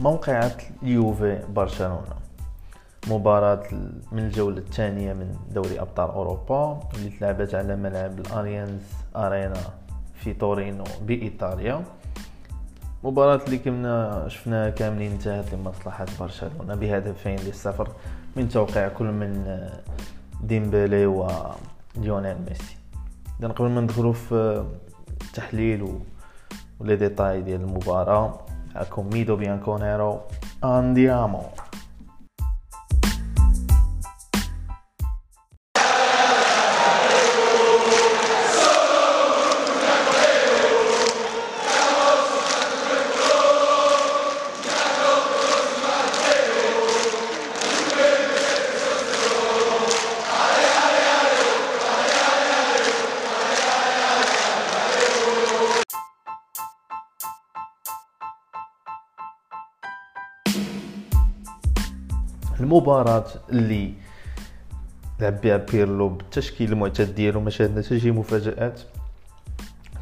موقعة اليوفي برشلونة. مباراة من الجولة الثانية من دوري أبطال أوروبا اللي تلعبت على ملعب الأليانز أرينا في تورينو بإيطاليا. مباراة اللي كنا شفناها كاملين انتهت لمصلحة برشلونة بهدفين للصفر من توقيع كل من ديمبلي وليونيل ميسي. اذا قبل ما ندخلوا في التحليل و les détails ديال المباراة معكم ميدو بيانكونيرو andiamo المباراة اللي لعب بها بيرلو بالتشكيل المعتاد ديالو ما شاهدنا حتى شي مفاجآت.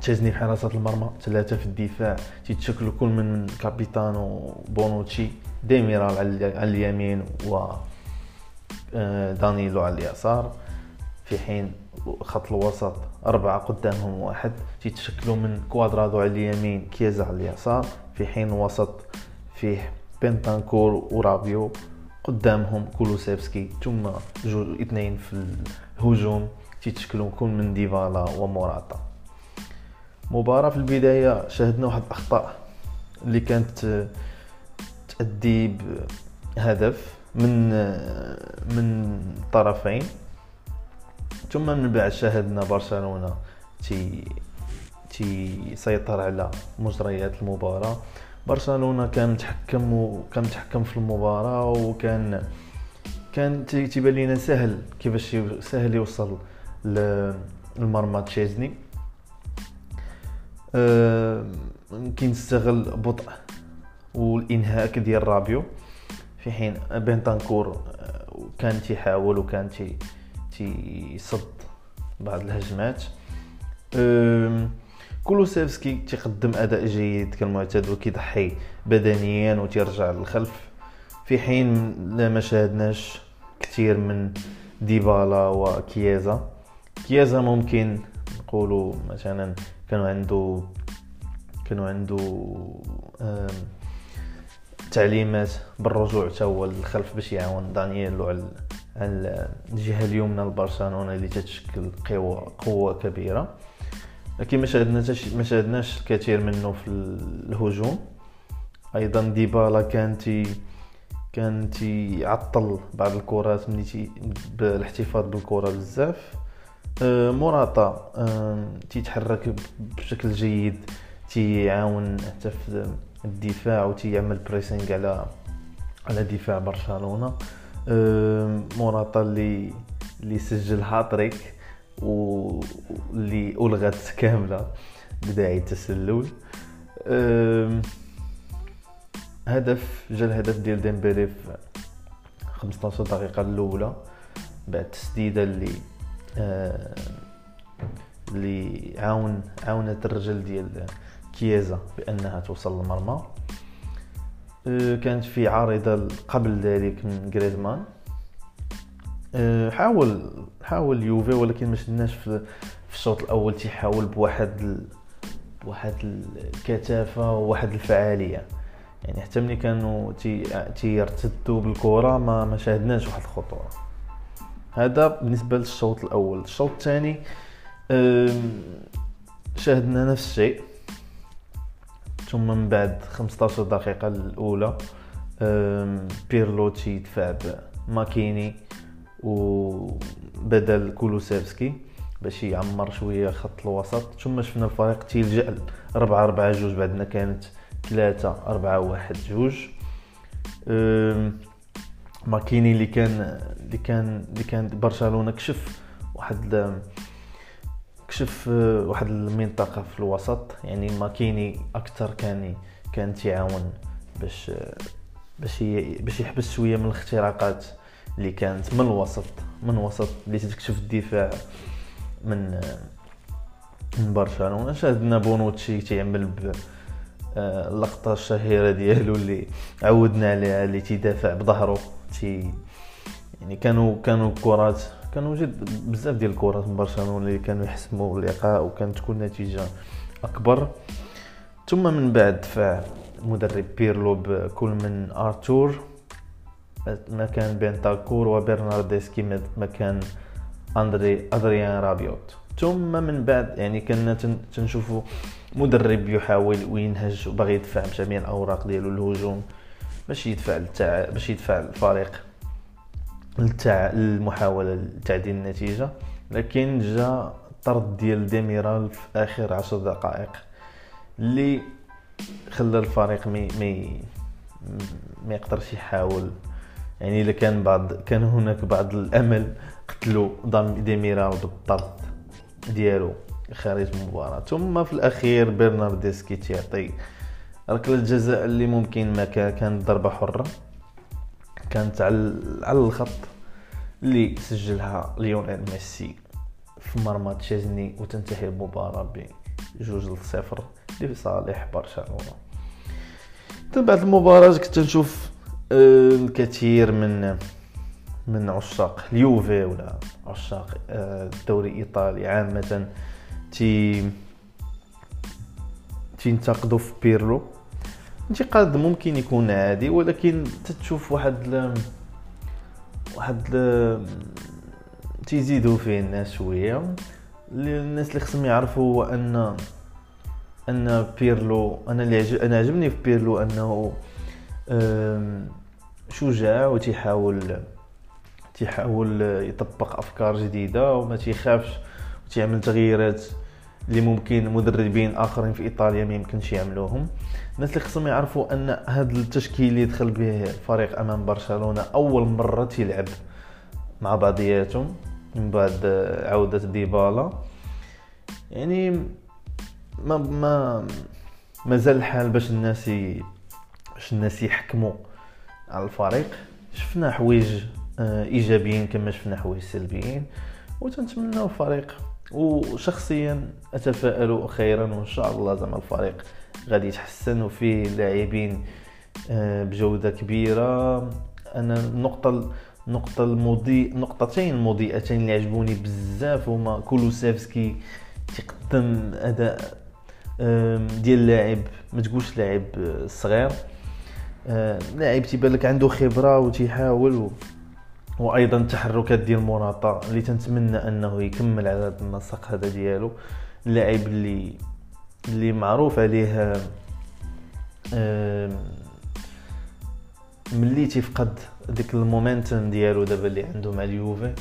تشيزني في حراسة المرمى ثلاثة في الدفاع تيتشكلوا كل من capitano بونوتشي ديميرال على اليمين و آه، دانيلو على اليسار. في حين خط الوسط أربعة قدامهم واحد تيتشكلوا من كوادرادو على اليمين كيزا على اليسار. في حين الوسط فيه بنتانكور ورابيو. قدامهم كولوسيفسكي ثم جوج اثنين في الهجوم تيتشكلوا كل من ديفالا وموراتا. مباراة في البداية شاهدنا واحد الأخطاء اللي كانت تأدي بهدف من من طرفين. ثم من بعد شاهدنا برشلونة تي تيسيطر على مجريات المباراة. برشلونة كان متحكم وكان متحكم في المباراة وكان كان تيبان لينا سهل كيفاش سهل يوصل للمرمى تشيزني. أه يمكن يستغل بطء والإنهاك ديال رابيو. في حين بنتانكور آه، كان تيحاول وكان تي تيصد بعض الهجمات. أه كولوسيفسكي تيقدم أداء جيد كالمعتاد وكيضحي بدنيا وتيرجع للخلف. في حين لا ما شاهدناش كثير من ديبالا وكيازا. كيازا ممكن نقولوا مثلا كانوا عنده كانوا عنده تعليمات بالرجوع حتى هو للخلف باش يعاون دانييلو على الجهة اليمنى لبرشلونة اللي تتشكل قوه قوة كبيرة. لكن ما شاهدناش ما شاهدناش الكثير منه في الهجوم. أيضا ديبالا كان تي كان بعض الكرات ملي بالاحتفاظ بالكرة بزاف. آه، موراتا آه، تيتحرك بشكل جيد تيعاون حتى في الدفاع وتيعمل pressing على على دفاع برشلونة. آه، موراتا اللي اللي سجل هاتريك واللي ألغت كاملة بداعي التسلل هدف جا الهدف ديال ديمبيلي في 15 دقيقة الأولى. بعد التسديدة اللي اللي عاون عاونت الرجل ديال كيازا بأنها توصل للمرمى. كانت في عارضة قبل ذلك من غريزمان أه، حاول حاول يوفي ولكن ما شفناش في, الشوط الأول تيحاول بواحد ال... بواحد الكثافه وواحد الفعالية. يعني حتى ملي كانوا تي تيرتدوا بالكرة ما ما شاهدناش واحد الخطورة. هذا بالنسبة للشوط الأول. الشوط الثاني شاهدنا نفس الشيء. ثم من بعد 15 دقيقة الأولى بيرلو تيدفع بماكيني وبدل كولوسيفسكي باش يعمر شوية خط الوسط. ثم شفنا الفريق تيلجا 4 4 جوج بعدنا كانت 3 4 1 جوج. ماكيني اللي كان اللي كان اللي كان برشلونة كشف واحد كشف واحد المنطقة في الوسط. يعني ماكيني أكثر كان كان تيعاون باش باش باش يحبس شوية من الاختراقات. اللي كانت من الوسط من وسط اللي تكشف الدفاع من من برشلونة. شاهدنا بونوتشي تيعمل ب آه، اللقطة الشهيرة ديالو اللي عودنا عليها اللي تيدافع بظهره. تي يعني كانوا كانوا كرات كانوا جد بزاف ديال الكرات من برشلونة اللي كانوا يحسموا اللقاء وكانت تكون النتيجه أكبر. ثم من بعد دفع مدرب بيرلو بكل من آرتور. مكان بنتانكور وبرناردسكي مكان اندري أدريان رابيوت. ثم من بعد يعني كنا تنشوفوا مدرب يحاول وينهج وباغي يدفع بجميع الأوراق ديالو الهجوم باش يدفع التع... باش يدفع الفريق للتع... المحاوله لتعديل النتيجة. لكن جا طرد ديال ديميرال في آخر عشر دقائق اللي خلى الفريق مي مي ما يقدرش يحاول يعني إذا كان بعض كان هناك بعض الأمل قتلوا ديميرال بالطرد ديالو خارج المباراة ثم في الأخير برناردسكي تيعطي ركلة الجزاء اللي ممكن ما كانت ضربة حرة. كانت على الخط اللي سجلها ليونيل ميسي في مرمى تشيزني وتنتهي المباراة بجوج لصفر لصالح برشلونة. بعد المباراة كنت نشوف الكثير من من عشاق اليوفي ولا عشاق الدوري الايطالي عامة. تي تينتقدوا في بيرلو انتقاد ممكن يكون عادي ولكن تتشوف واحد ل... واحد ل... تيزيدوا فيه الناس شوية. الناس اللي خصهم يعرفوا هو أن أن بيرلو أنا اللي عجب... أنا عجبني في بيرلو أنه شجاع وتيحاول تيحاول يطبق أفكار جديدة وما تيخافش وتيعمل تغييرات اللي ممكن مدربين آخرين في إيطاليا ما يمكنش يعملوهم. الناس اللي خصهم يعرفوا أن هذا التشكيل اللي دخل به الفريق أمام برشلونة أول مرة تيلعب مع بعضياتهم من بعد عودة ديبالا. يعني ما ما مازال الحال باش الناس باش الناس يحكموا. على الفريق شفنا حوايج آه، إيجابيين كما شفنا حوايج سلبيين وتنتمناو الفريق. وشخصيا أتفائل خيرا وإن شاء الله زعما الفريق غادي يتحسن وفيه لاعبين آه، بجودة كبيرة. أنا النقطة النقطة المضيء نقطتين المضيئتين اللي عجبوني بزاف هما كولوسيفسكي تقدم أداء ديال لاعب ما تقولش لاعب صغير. آه، لاعب تيبان لك عنده خبرة وتيحاول و... وأيضا التحركات ديال موراتا اللي تنتمنى أنه يكمل على هذا النسق هذا ديالو. اللاعب اللي اللي معروف عليه ملي تيفقد ديك المومنتم ديالو دابا اللي عنده مع اليوفي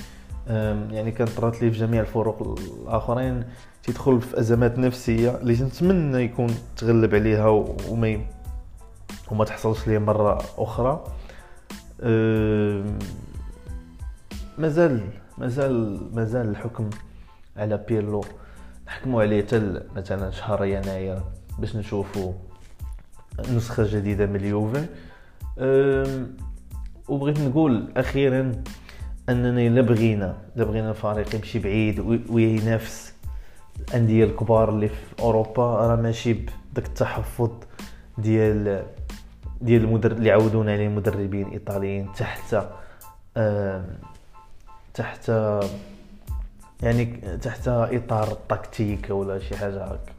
يعني كانت طرات ليه في جميع الفرق الآخرين تيدخل في أزمات نفسية اللي تنتمنى يكون تغلب عليها وما وما تحصلش ليه مرة أخرى. مازال مازال مازال الحكم على بيرلو. نحكموا عليه حتى مثلا شهر يناير باش نشوفوا نسخة جديدة من اليوفي. وبغيت نقول أخيرا اننا الا بغينا الا بغينا الفريق يمشي بعيد وينافس الأندية الكبار اللي في أوروبا. راه ماشي بداك التحفظ ديال ديال المدرب اللي عودونا عليه مدربين ايطاليين تحت تحت يعني تحت إطار التكتيك ولا شي حاجة هكا.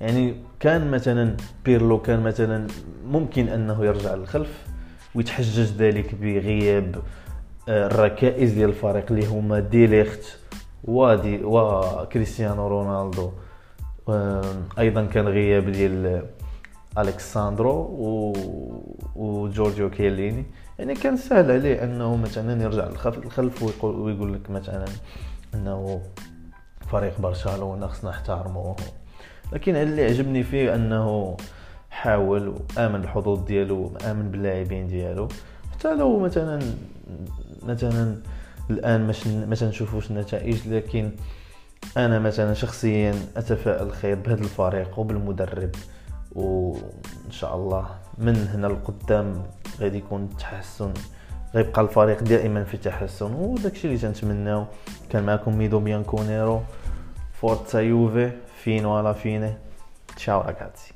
يعني كان مثلا بيرلو كان مثلا ممكن أنه يرجع للخلف ويتحجج ذلك بغياب آه، الركائز ديال الفريق اللي هما ديليخت ودي وكريستيانو رونالدو. أيضا كان غياب ديال الكساندرو و... وجورجيو كيليني. يعني كان سهل عليه أنه مثلا يرجع للخلف ويقول, ويقول لك مثلا أنه فريق برشلونة خصنا نحترموه لكن اللي عجبني فيه أنه حاول وآمن بالحظوظ ديالو وآمن باللاعبين ديالو. حتى لو مثلا مثلا الآن ما تنشوفوش النتائج لكن أنا مثلا شخصيا أتفائل خير بهذا الفريق وبالمدرب. وان شاء الله من هنا لقدام غادي يكون تحسن غيبقى الفريق دائما في تحسن. وداكشي اللي تنتمناو كان معكم ميدو بيانكونيرو Forza Juve fino alla fine. Ciao ragazzi